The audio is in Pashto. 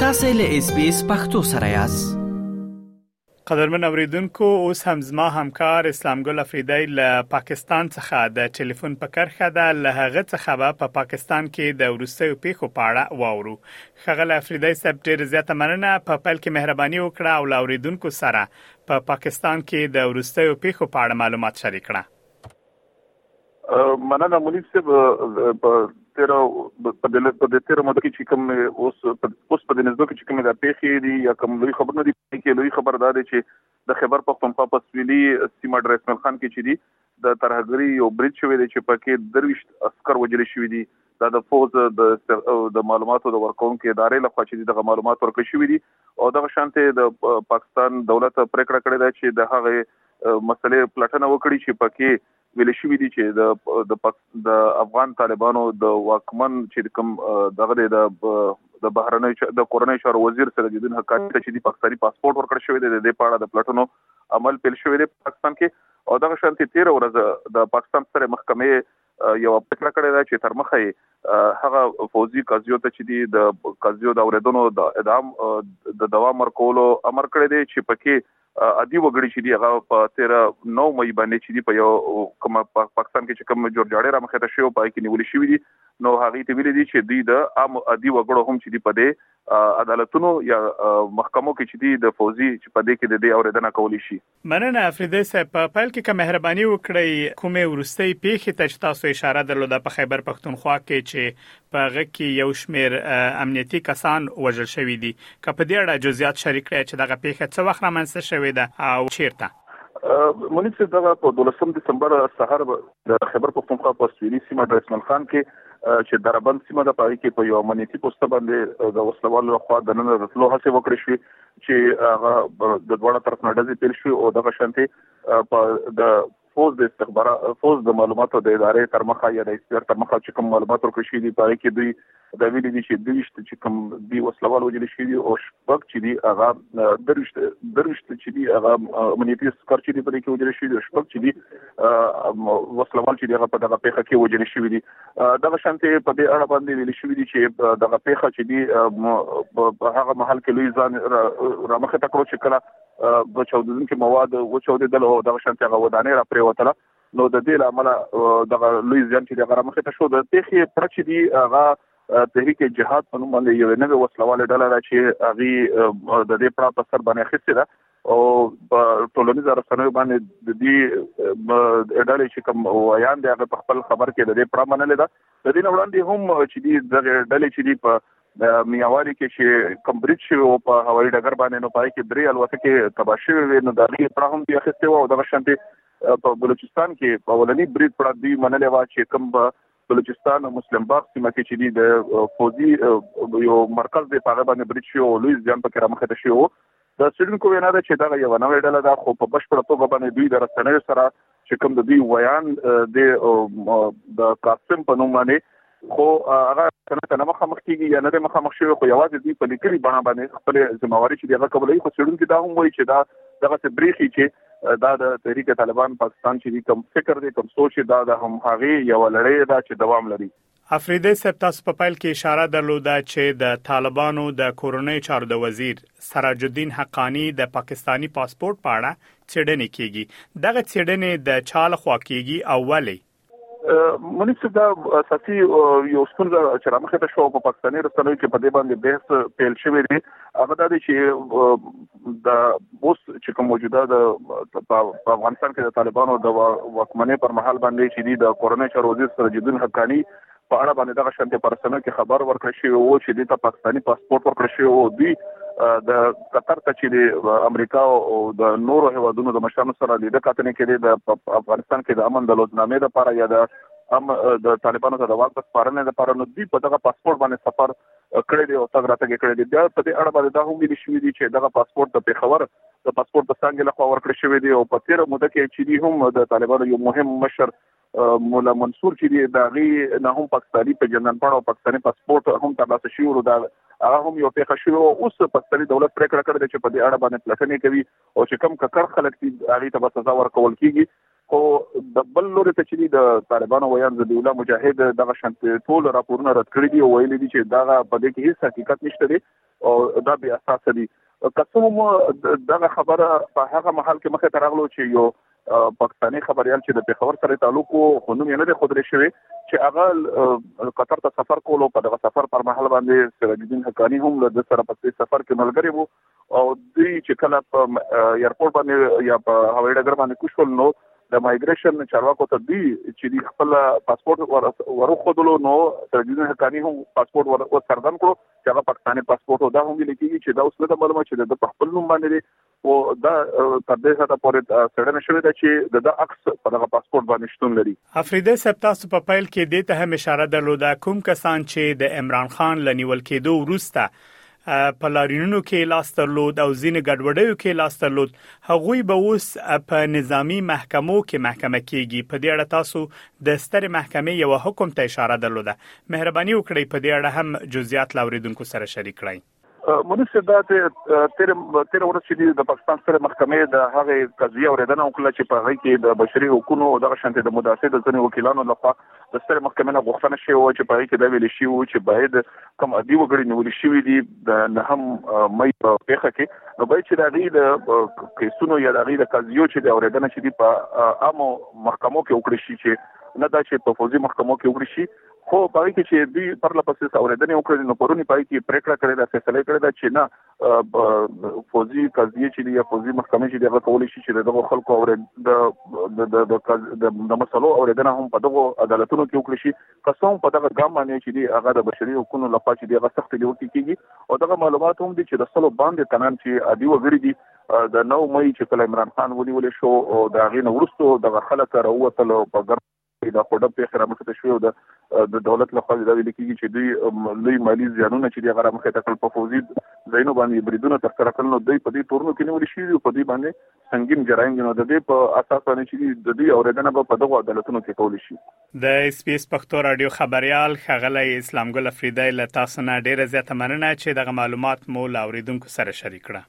تاسو له اس بي اس پختو سره یاست قدرمن اوریدونکو اوس هم زما همکار اسلام ګل افریدی له پاکستان څخه د ټلیفون په کرخه ده له هغه څخه به په پاکستان کې د ورستیو پیښو په اړه واورو خغل افریدی صاحب ډیر زیاته مننه په پیل کې مهرباني وکړه او له اوریدونکو سره په پا پاکستان کې د ورستیو پیښو په اړه معلومات شریک کړه مننه مولوی صاحب په تیر په دې په دې تیر مده کې چې کوم اوس اوس په دې نسبت کې چې کوم د پیښې دي یا کوم لوی خبر نه دي کې لوی خبر دا دی چې د خبر پختونخوا په سویلي سیمه ډریسمل خان کې چې دي د ترهګری یو برید شوې دي چې پکې درويشت عسكر وجل شوې دي دا د فوز د د معلوماتو د ورکونکو ادارې لخوا چې دغه معلومات ورکړ شوې دي او دغه شانته د پاکستان دولت پریکړه کړې ده چې د هغه مسلې پلټنه وکړي چې پکې ویل شوې دي چې د د پک د افغان طالبانو د واکمن چې کوم دغه د د بهرنۍ د کورنۍ شور وزیر سره د دین حقاني ته چې د پاکستاني پاسپورت ورکړ شوی دی د دې پاړه د پلټونو عمل پیل شوی دی پاکستان کې او دغه شانتي 13 ورځ د پاکستان سره محکمه یو پټه کړې ده چې تر مخه یې هغه فوزي قضیو ته چې دی د قضیو د اوریدونو د اعدام د دوام ورکولو امر کړی دی چې پکې عادي وګړي چې دی هغه په 13 9 مې باندې چې دی په یو کوم پاکستان کې چې کوم جوړجاړي را مخه ته شو پای کې نیول شوې دي نو هغه ته ویل دي چې دوی د عام عادي وګړو هم چې دی په دې عدالتونو یا محکمو کې چې دی د فوزي چې په دې کې د دې اوریدنه کولی شي مننه افریدی صاحب په پایل کې کوم مهرباني وکړئ کومه ورستۍ پیښه ته چې تاسو اشاره درلوده په خیبر پښتونخوا کې چې په هغه کې یو شمېر امنیتي کسان وژل شوي دي. که په دې اړه جزئیات شریک کړئ چې دغه پېښه څه وخت رامنځته شوې ده او چېرته؟ منیر صاحب دغه په دولسم دسمبر سهار د خیبر پښتونخوا په سویلي سیمه د اسمل خان کې چې دربند سیمه د پاره کې په یو امنیتي پوسټ باندې د وسلوال لخوا د نن راتلو هڅه وکړې شوې چې هغه د دوړه طرف نه ډزې پیل شوې او دغه شانتي په د فوز د استخبارات فوز د معلوماتو د ادارې تر مخه یا د استخبار تر مخه چې کوم معلومات ورکړي شي دي په کې دوی د ویلي دي چې دوی چې کوم دی وسلوال وجل شي دي او شپږ چې دي هغه دروش دروش چې دي هغه امنیتي سکر چې دي په کې وجل شي دي شپږ چې دي وسلوال چې دي هغه په دغه پیښه کې وجل شي دي دغه شانته په دې اړه باندې ویل شي دي چې دغه پیښه چې دي په هغه محل کې لوی ځان رامخه تکړو چې کړه بچاودونکو مواد وچاودېدل او دغه شانتي هغه ودانۍ را پریوتله نو د دې لامل دغه لوی ځان چې دغه مخه ته شو د تخې پرچ دی هغه تحریک جهاد په نوم باندې یو نوې وسلواله ډله را چې هغه د دې پړه په سر باندې خسته ده او په ټولنیزو رسنیو باندې د دې ډلې چې کوم ویان دی هغه په خپل خبر کې د دې پړه منلې ده د دې وړاندې هم چې دې د ډلې چې دی په د میاوالي کې چې کوم بریټ شوی او په هوایي ډګر باندې نو پای کې درې الوتکې تباه شوې وې نو دا غي پړه هم دی اخیسته او دغه شانتي په بلوچستان کې په ولني بریټ پړه دی منلې وا چې کوم بلوچستان او مسلم باغ سیمه کې چې د فوزي یو مرکز دی په هغه باندې بریټ شو او لوی ځان په کرامخه ته شو د څېړونکو وینا ده چې دغه یو نوې ډله ده خو په بشپړه توګه باندې دوی د رسنیو سره چې کوم د دوی ویان د د قاسم په نوم باندې خو هغه څنګه نه مخامخ کیږي یا نه مخامخ شوی خو یوازې دوی په لیکلي بڼه باندې خپل ځمواري چې دغه کولای خو څېړونکو دا هم وایي چې دا دغه څه بریخي چې دا د تحریک طالبان پاکستان چې کوم فکر دی کوم سوچ دا د هم هغه یو لړۍ ده چې دوام لري افریدی صاحب تاسو په پیل کې اشاره درلوده چې د طالبانو د کورنۍ چارو د وزیر سراج الدین حقانی د پاکستانی پاسپورت په اړه څېړنې کیږي دغه څېړنې د چا لخوا کیږي او ولې منیب صاحب دا اساسي یو ستونزه چې رامخې ته شو په پاکستاني رسنیو کې په دې باندې بحث پیل شوی دی هغه دا دی چې د اوس چې کوم موجوده د په افغانستان کې د طالبانو د واکمنۍ پر مهال باندې چې د کورنۍ چارو وزیر سراج الدین حقانی په اړه باندې دغه شنت پرسنل کې خبر ورکړ شوی وو چې د پاکستانی پاسپورت ورکړ شوی وو دوی د قطر ته چې د امریکا او د نورو هوادونو د مشرانو سره لیده کتنې کړې د افغانستان کې د امن د لوځنامې لپاره یا د هم د طالبانو سره د واک سپارنې لپاره نو دوی په دغه پاسپورت باندې سفر کړی دی او تګ راتګ کړی دی بیا په دې اړه باندې دا هم ویل شوې دي چې دغه پاسپورت د پیښور د پاسپورت د څنګه لخوا ورکړ شوې دي او په تیر مده کې چې دی هم د طالبانو یو مهم مشر مولا منصور چې دی دا غي نه هم پاکستاني په جنن پړ او پاکستاني پاسپورت هم ترلاسه شي ورو دا هغه هم یو پیښه شو اوس پاکستاني دولت پریکړه کړې چې په دې اړه باندې پلټنې کوي او چې کم ککړ خلک دي هغه ته سزا ورکول کیږي خو د بل لوري ته چې د طالبانو ویاند ذبی الله مجاهد دغه شنت ټول راپورونه رد کړی دي او ویل دي چې دا په دې کې هیڅ حقیقت نشته دي او دا بیا اساس دي کڅو مو دغه خبره په هغه محل کې مخه ترغلو چې یو پاکستاني خبريال چې د پیښور سره تعلق وو خو نوم یې نه دی خودري شوی چې هغه قطر ته سفر کولو په دغه سفر پر مهال باندې سراج الدین حقانی هم له سره په سفر کې ملګری وو او دوی چې کله په ایرپورټ باندې یا په هوایي ډګر باندې کوشول نو د مایګریشن چارواکو ته دی چې د خپل پاسپورت ورخودلو نو ترجمه حقانی هم پاسپورت ور څرګند کړو چې هغه پاکستاني پاسپورت او دا هم لیکي چې دا اوس نه معلومه چې د خپل نوم باندې او دا تر دې سره پورې سړنه شوې ده چې د عکس په دغه پاسپورت باندې شتون لري افریده سپ تاسو په پیل کې د ته هم اشاره درلوده کوم کسان چې د عمران خان لنیول کېدو وروسته په لارینونو کې لاس درلود او ځینې ګډوډیو کې لاس درلود هغوی به اوس په نظامی محکمو کې محکمه کیږي په دې اړه تاسو د ستر محکمې یو حکم ته اشاره درلوده مهرباني وکړئ په دې اړه هم جزئیات لاوریدونکو سره شریک کړئ منصف دا تیر تیر ورځ چې د پاکستان سره محکمې د هغه قضیه اوریدنه وکړه چې په هغه کې د بشري حقوقو او د شانتي د مدافع د ځینو وکیلانو لخوا د ستر محکمې نه غوښتنه شوې و چې په هغه کې دا ویل شي وو چې باید کوم عادي وګړي نیول شوی دي د نه هم مې په پیخه کې نو باید چې دا غي د کیسونو یا د غي د قضیو چې د اوریدنه چې دی په عامو محکمو کې وکړي شي چې نه دا چې په فوزي محکمو کې وکړي شي خو پای کې چې دوی پر لپسې اوریدنې وکړې نو پرونی پای کې پریکړه کړې ده فیصله کړې ده چې نه فوزي قضیه چې دی فوزي محکمه چې دغه کولې شي چې دغه خلکو او د د د د مسلو او دغه هم په دغه عدالتونو کې وکړي شي قسم په دغه ګام باندې چې دی هغه د بشري حقوقو لپاره چې دغه سخت دی ورته کیږي او دغه معلومات هم دي چې د سلو باندې تنان چې ادي وګړي دي د نو مې چې کله عمران خان ولي ولې شو او دا غي نو ورستو دغه خلک راوته په ګرځي دا خو د پیښه رامخې ته شوې او د د دولت له خوا دا ویل کیږي چې دوی لوی مالی زیانونه چې د غره مخې ته کړ په فوزي زینو باندې بریدونه تر سره کړل نو دوی په دې تورونو کې نیول شي او په دې باندې سنگین جرایم دي نو د دې په اساس باندې چې د دوی اوریدنه به په دغه عدالتونو کې کول شي د اس پی اس پښتو رادیو خبريال خغلی اسلام ګل افریدی له تاسو نه ډیره زیاته مننه چې دغه معلومات مو لاوریدونکو سره شریک کړه